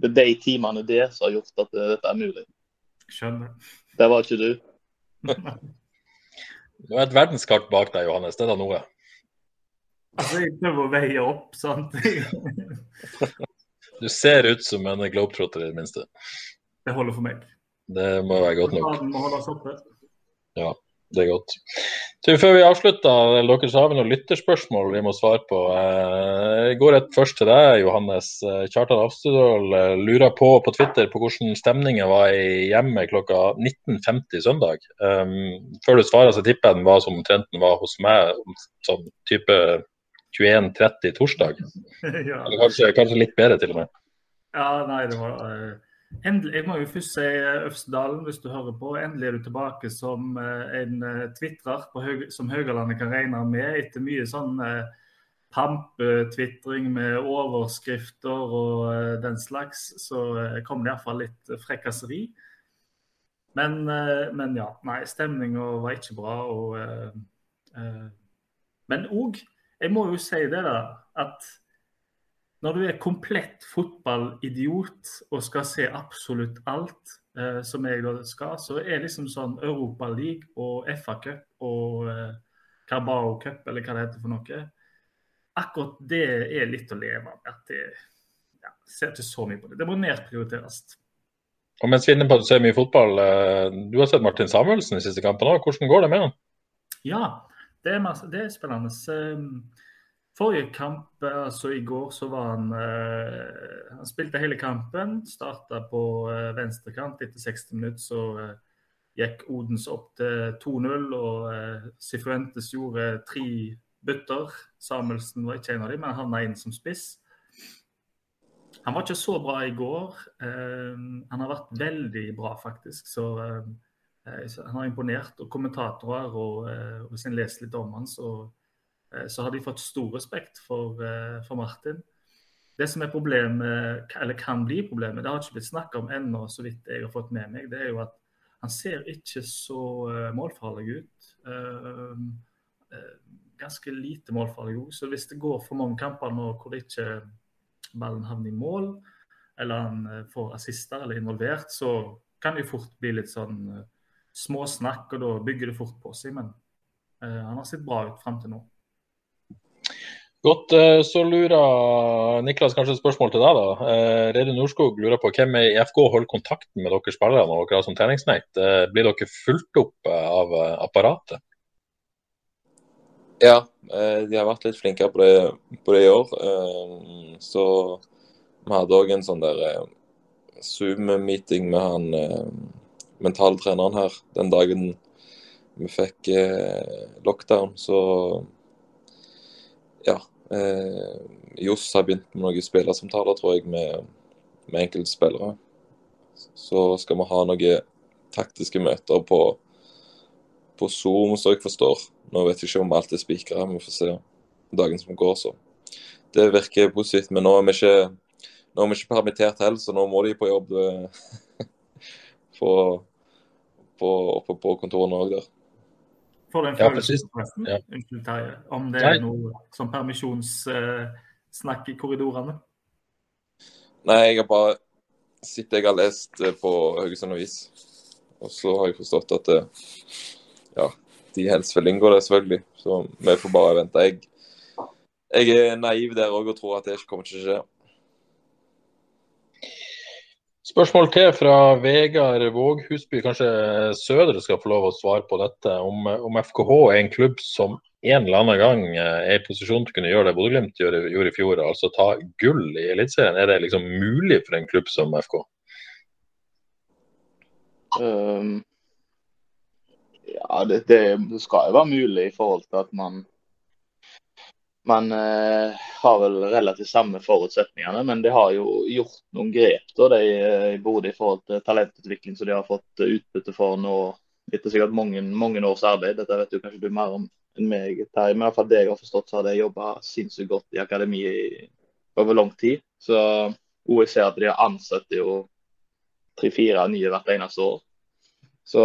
det er de timene der som har gjort at dette er mulig. Skjønner. Det var ikke du. du har et verdenskart bak deg, Johannes. Det er da noe. Altså, jeg prøver å veie opp, sant. du ser ut som en globetrotter, i det minste. Det holder for meg. Det må være godt nok. Ja, den Må holde oss oppe. Ja. Det er godt. Så før vi avslutter, dere så har vi noen lytterspørsmål vi må svare på. Eh, jeg går rett først til deg, Johannes. Eh, Kjartan Afstedal eh, lurer på på Twitter på hvordan stemningen var i hjemmet klokka 19.50 søndag. Um, før du svarer, så tipper jeg den var som omtrent den var hos meg, sånn type 21.30 torsdag. ja. Eller kanskje, kanskje, litt bedre, til og med. Ja, nei, det var... Uh Endelig, jeg må jo først si Øfsedalen, Øvstedalen, hvis du hører på. Endelig er du tilbake som eh, en tvitrer Høg som Haugalandet kan regne med, etter mye sånn pamptvitring med overskrifter og den slags. Så kom det iallfall litt frekkaseri. Men, men, ja, nei, stemninga var ikke bra. Og, men òg, jeg må jo si det, da, at når du er komplett fotballidiot og skal se absolutt alt, eh, som jeg da skal, så er liksom sånn Europaliga og FA-cup og eh, Carabao Cup, eller hva det heter for noe Akkurat det er litt å leve med. at det ja, ser ikke så mye på det. Det må nedprioriteres. Og mens vi er inne på at du ser mye fotball, eh, du har sett Martin Samuelsen i siste kampen òg. Hvordan går det med han? Ja, det er, masse, det er spennende. Forrige kamp, altså i går, så var han eh, Han spilte hele kampen. Starta på eh, venstrekant. Etter 60 minutter så eh, gikk Odens opp til 2-0. Og eh, Sifuentes gjorde tre bytter. Samuelsen var ikke en av dem, men havna inn som spiss. Han var ikke så bra i går. Eh, han har vært veldig bra, faktisk. Så eh, han har imponert. Og kommentatorer og, eh, og hvis en leser litt om han, så Eh, så har de fått stor respekt for, eh, for, Martin. Det som er problemet, eller kan bli problemet, det har ikke blitt snakka om ennå, så vidt jeg har fått med meg, det er jo at han ser ikke så eh, målfarlig ut. Ganske lite målfarlig òg. Så hvis det går for mange kamper nå hvor ikke ballen havner i mål, eller han får assister eller involvert, så kan det fort bli litt sånn småsnakk, og da bygger det fort på seg. Men han har sett bra ut fram til nå. Godt. Eh, så lurer Niklas kanskje et spørsmål til deg. da. Eh, Reidun Norskog lurer på hvem i FK holder kontakten med dere spillere når dere har som treningsnekt. Eh, blir dere fulgt opp av apparatet? Ja, de har vært litt flinkere på det, på det i år. Så vi hadde òg en sånn der Zoom-meeting med han mentaltreneren her den dagen vi fikk lockdown. Så ja. Eh, Johs har begynt med noen spillersamtaler, tror jeg, med, med enkelte. Så skal vi ha noen taktiske møter på, på Zoom, så jeg forstår. Nå vet jeg ikke om alt er spikra, vi får se dagen som går, så. Det virker positivt, men nå er vi ikke, nå er vi ikke permittert heller, så nå må de på jobb på, på, på, oppe på kontorene òg der. Får du en følelse forresten? Ja. Unnskyld, Terje. Om det er noe som permisjonssnakk i korridorene? Nei, jeg har bare sett jeg har lest på Haugesund Avis. Og så har jeg forstått at ja, de helst vil inngå det, selvfølgelig. Så vi får bare vente. Jeg, jeg er naiv der òg og tror at det ikke kommer til å skje. Spørsmål til fra Vegard Våghusby. Kanskje Sødre skal få lov å svare på dette. Om, om FKH er en klubb som en eller annen gang er i posisjon til å kunne gjøre det Bodø-Glimt gjorde, gjorde, i fjor, altså ta gull i Eliteserien. Er det liksom mulig for en klubb som FK? Um, ja, det, det, det, skal jo være mulig i forhold til at man man eh, har vel relativt samme forutsetningene, men de har jo gjort noen grep da, de, eh, i Bodø i forhold til talentutvikling som de har fått utbytte for nå etter sikkert mange, mange års arbeid. Dette vet du kanskje du mer om enn meg, Terje. Men iallfall det jeg har forstått, så har de jobba sinnssykt godt i akademiet over lang tid. Så jeg ser at de har ansatt jo tre-fire nye hvert eneste år. Så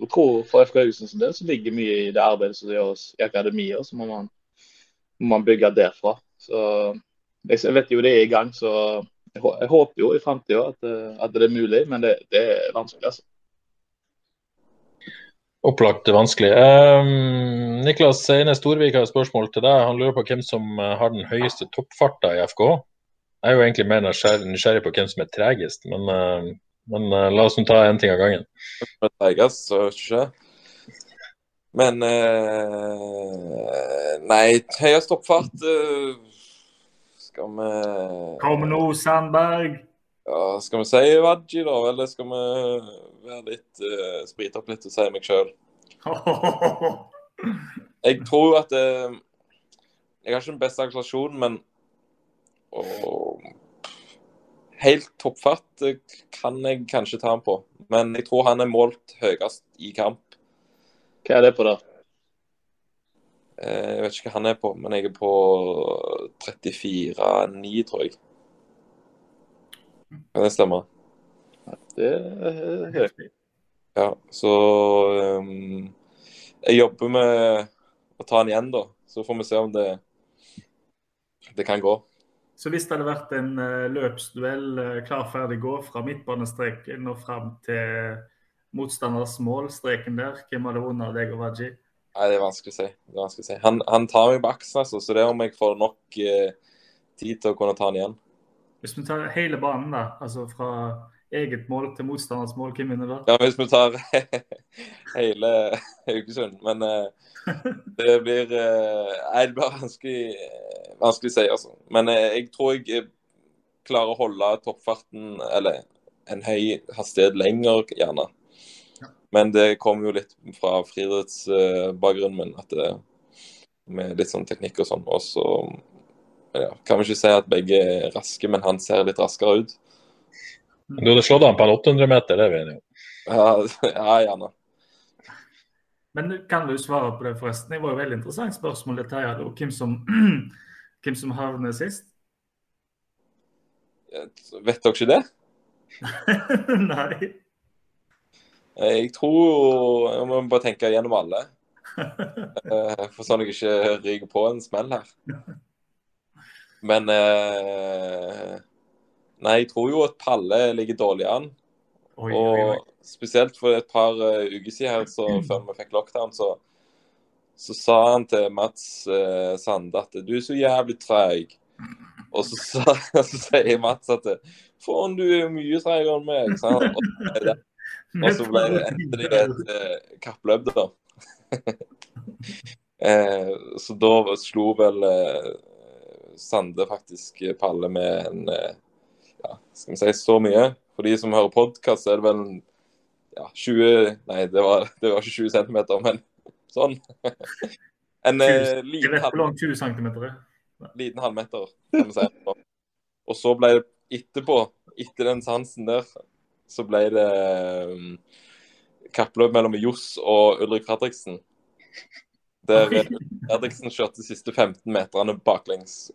jeg tror for FK Haugesunds del så ligger mye i det arbeidet som gjøres i akademiet. Så må man, må man bygge derfra. Så jeg vet jo det er i gang, så jeg håper jo i framtida at, at, det er mulig, men det, det er vanskelig. altså. Opplagt vanskelig. Um, Niklas Eine Storvik har et spørsmål til deg. Han lurer på hvem som eh, har den høyeste toppfarta i FK. Jeg er jo egentlig mer nysgjerrig på hvem som er tregest, men, uh, men la oss nå ta én ting av gangen. Tregest, så ikke Men uh, Nei, høyest toppfart Skal vi Kom nå, Sandberg. Ja, skal vi si Wadji, da? Eller skal vi være litt uh, sprite opp litt og si meg sjøl? Jeg tror at uh, Jeg har ikke den beste akselerasjonen, men og, Helt toppfart uh, kan jeg kanskje ta han på. Men jeg tror han er målt høyest i kamp. Hva er det på, da? Jeg vet ikke hva han er på, men jeg er på 34,9, tror jeg. Kan det stemme? Det er helt fint. Ja, så um, Jeg jobber med å ta den igjen, da. Så får vi se om det, det kan gå. Så hvis det hadde vært en uh, løpsduell, uh, klar, ferdig, gå fra midtbanestreken og fram til motstanders målstreken der, hvem hadde vunnet deg og Raji? Nei, Det er vanskelig å si. Vanskelig å si. Han, han tar meg på aksen, altså, så det er om jeg får nok eh, tid til å kunne ta han igjen. Hvis vi tar hele banen, da, altså fra eget mål til motstanders mål, hvem vinner da? Ja, hvis vi tar hele Haugesund. Men eh, det blir eh, Nei, det blir vanskelig, vanskelig å si, altså. Men uh, jeg tror jeg klarer å holde toppfarten, eller en høy hastighet lenger, gjerne. Men det kommer jo litt fra friidrettsbakgrunnen min, at det, med litt sånn teknikk og sånn. Og så ja, kan vi ikke si at begge er raske, men han ser litt raskere ut. Du hadde slått han på en 800 meter, det er vi enige om. Ja, ja, gjerne. Men kan du svare på det, forresten? Det var jo veldig interessant spørsmål dette her, hvem som, hvem som havner sist? Vet dere ikke det? Nei. Jeg tror Jeg må bare tenke gjennom alle. Eh, for sånn at jeg ikke ryker på en smell her. Men eh, Nei, jeg tror jo at Palle ligger dårlig an. Oi, og oi, spesielt for et par uh, uker siden her, så, før vi fikk lockdown, så, så sa han til Mats uh, Sande at du er så jævlig treig. Og så, sier Mats at faen, du er jo mye treigere enn meg. Så han, og, så ble det endelig et uh, kappløp, da. så da slo vel Sande faktisk Palle med en eh, ja, skal vi si så mye. For de som hører podkast, er det vel en ja, 20 Nei, det var, det var ikke 20 cm, men sånn. En 20, eh, liten, halv, 20 cm. liten halvmeter, kan vi si. Og så ble det etterpå, etter den sansen der, så ble det um, kappløp mellom Johs og Ulrik Fredriksen. Der Fredriksen kjørte de siste 15 meterne baklengs.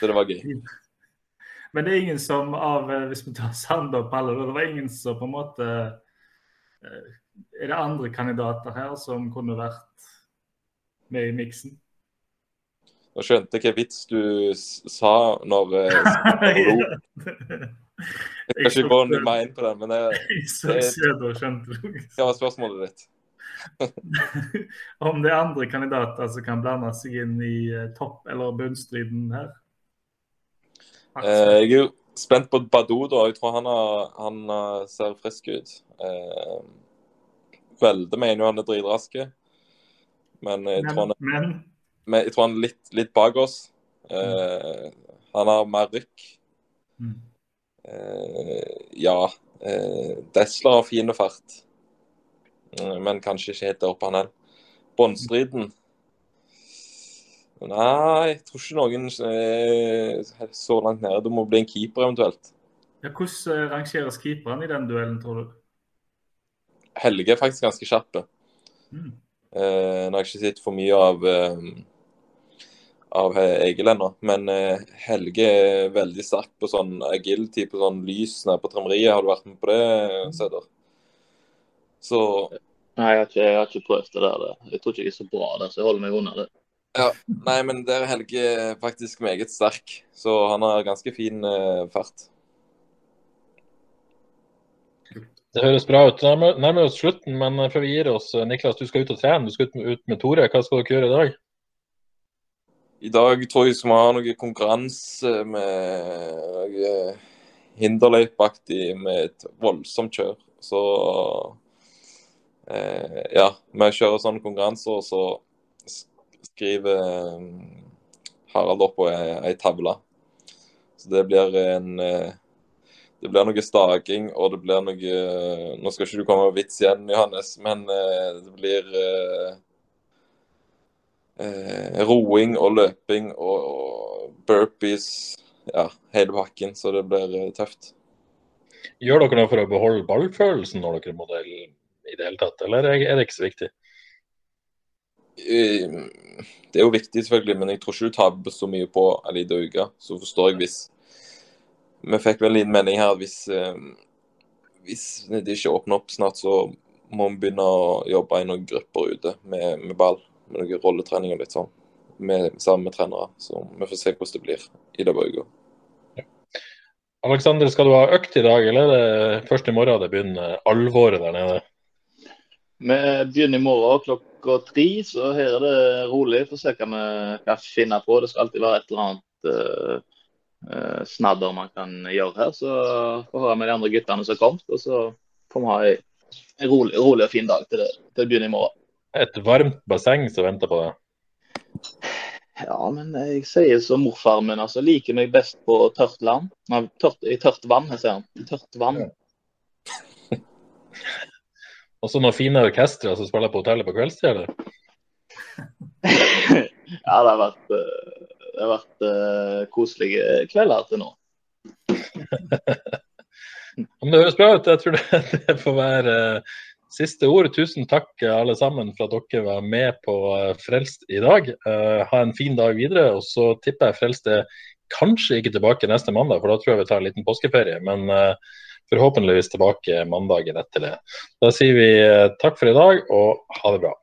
Så det var gøy. Men det er ingen som av eh, Hvis vi tar Sander og Palle, det var ingen som på en måte eh, Er det andre kandidater her som kunne vært med i miksen? Nå skjønte jeg hva vits du sa når eh, Jeg kan ikke gå noe mer inn på den, men det, Jeg hva var spørsmålet ditt? Om det er andre kandidater som kan blande seg inn i eh, topp- eller bunnstriden her? Eh, jeg er jo spent på Badou, da. Jeg tror han, har, han ser frisk ut. Eh, Velde mener jo han er dritrask, men jeg tror han er, Men, men jeg tror han er litt, litt bak oss. Eh, han har mer rykk. Mm. Eh, ja. Eh, Desler har fin fart, Eh, men kanskje ikke helt der oppe, han er. Båndstriden Nei, jeg tror ikke noen er så langt nede. Det må bli en keeper eventuelt. ja, hvordan eh, rangeres keeperen i den duellen, tror du? Helge er faktisk ganske kjapp. Mm. Eh, nå har jeg ikke sett for mye av eh, av Egil ennå, men eh, Helge er veldig sterk på sånn agility, på sånn lys nede på trimeriet. Har du vært med på det, Sæder? Så Nei, jeg har, ikke, jeg har ikke prøvd det der. Jeg tror ikke jeg er så bra der, så jeg holder meg unna det. ja, Nei, men der er Helge faktisk meget sterk, så han har ganske fin eh, fart. Det høres bra ut. Nærmer, nærmer oss slutten, men før vi gir oss, eh, Niklas, du skal ut og trene. Du skal ut med, ut med Tore. Hva skal dere gjøre i dag? I dag tror jeg skal vi ha noe konkurranse med noe hinderløypeaktig med et voldsomt kjør. Så eh, ja, vi kjører sånne konkurranser, og så skriver eh, Harald opp på ei, ei tavle. Så det blir en eh, Det blir noe staking, og det blir noe Nå skal ikke du komme med vits igjen, Johannes, men eh, det blir eh, roing og løping og, og burpees. Ja, hele pakken. Så det blir eh, tøft. Gjør dere noe for å beholde ballfølelsen når dere er modell i det hele tatt, eller er det ikke så viktig? Eh, Det er jo viktig, selvfølgelig, men jeg tror ikke du taper så mye på en liten uke. Så forstår jeg hvis Vi fikk vel en liten mening her at hvis, eh, hvis det ikke åpner opp snart, så må vi begynne å jobbe i noen grupper ute med, med ball. Med noe rolletrening og litt sånn. Med, sammen med trenere. Så vi får se hvordan det blir i løpet av uka. Aleksander, skal du ha økt i dag, eller er det først i morgen det begynner alvoret der nede? Vi begynner i morgen klokka tre, så her er det rolig. Får se hva vi kan finne på. Det skal alltid være et eller annet uh, uh, snadder man kan gjøre her. Så får høre med de andre guttene som har kommet, og så får vi ha en rolig, rolig og fin dag til det, til det begynner i morgen. Et varmt basseng som venter på deg? Ja, men jeg sier som morfaren min, altså. Liker meg best på tørt land. Nei, tørt, I tørt vann, jeg sier han. I tørt vann. Og så noen fine orkestre som spiller på hotellet på kveldstid, eller? ja, det har vært, eh, det har vært uh, koselige kvelder til nå. Men det høres bra ut. Jeg tror det, det får være eh, siste ord. Tusen takk alle sammen for at dere var med på eh, Frelst i dag. Uh, ha en fin dag videre. Og så tipper jeg Frelst er kanskje ikke tilbake neste mandag, for da tror jeg vi tar en liten påskeferie. Men uh, forhåpentligvis tilbake mandagen etter det. Da sier vi takk for i dag, og ha det bra.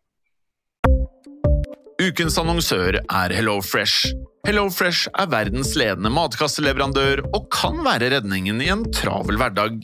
Ukens annonsør er HelloFresh. HelloFresh er verdens ledende matkasseleverandør og kan være redningen i en travel hverdag.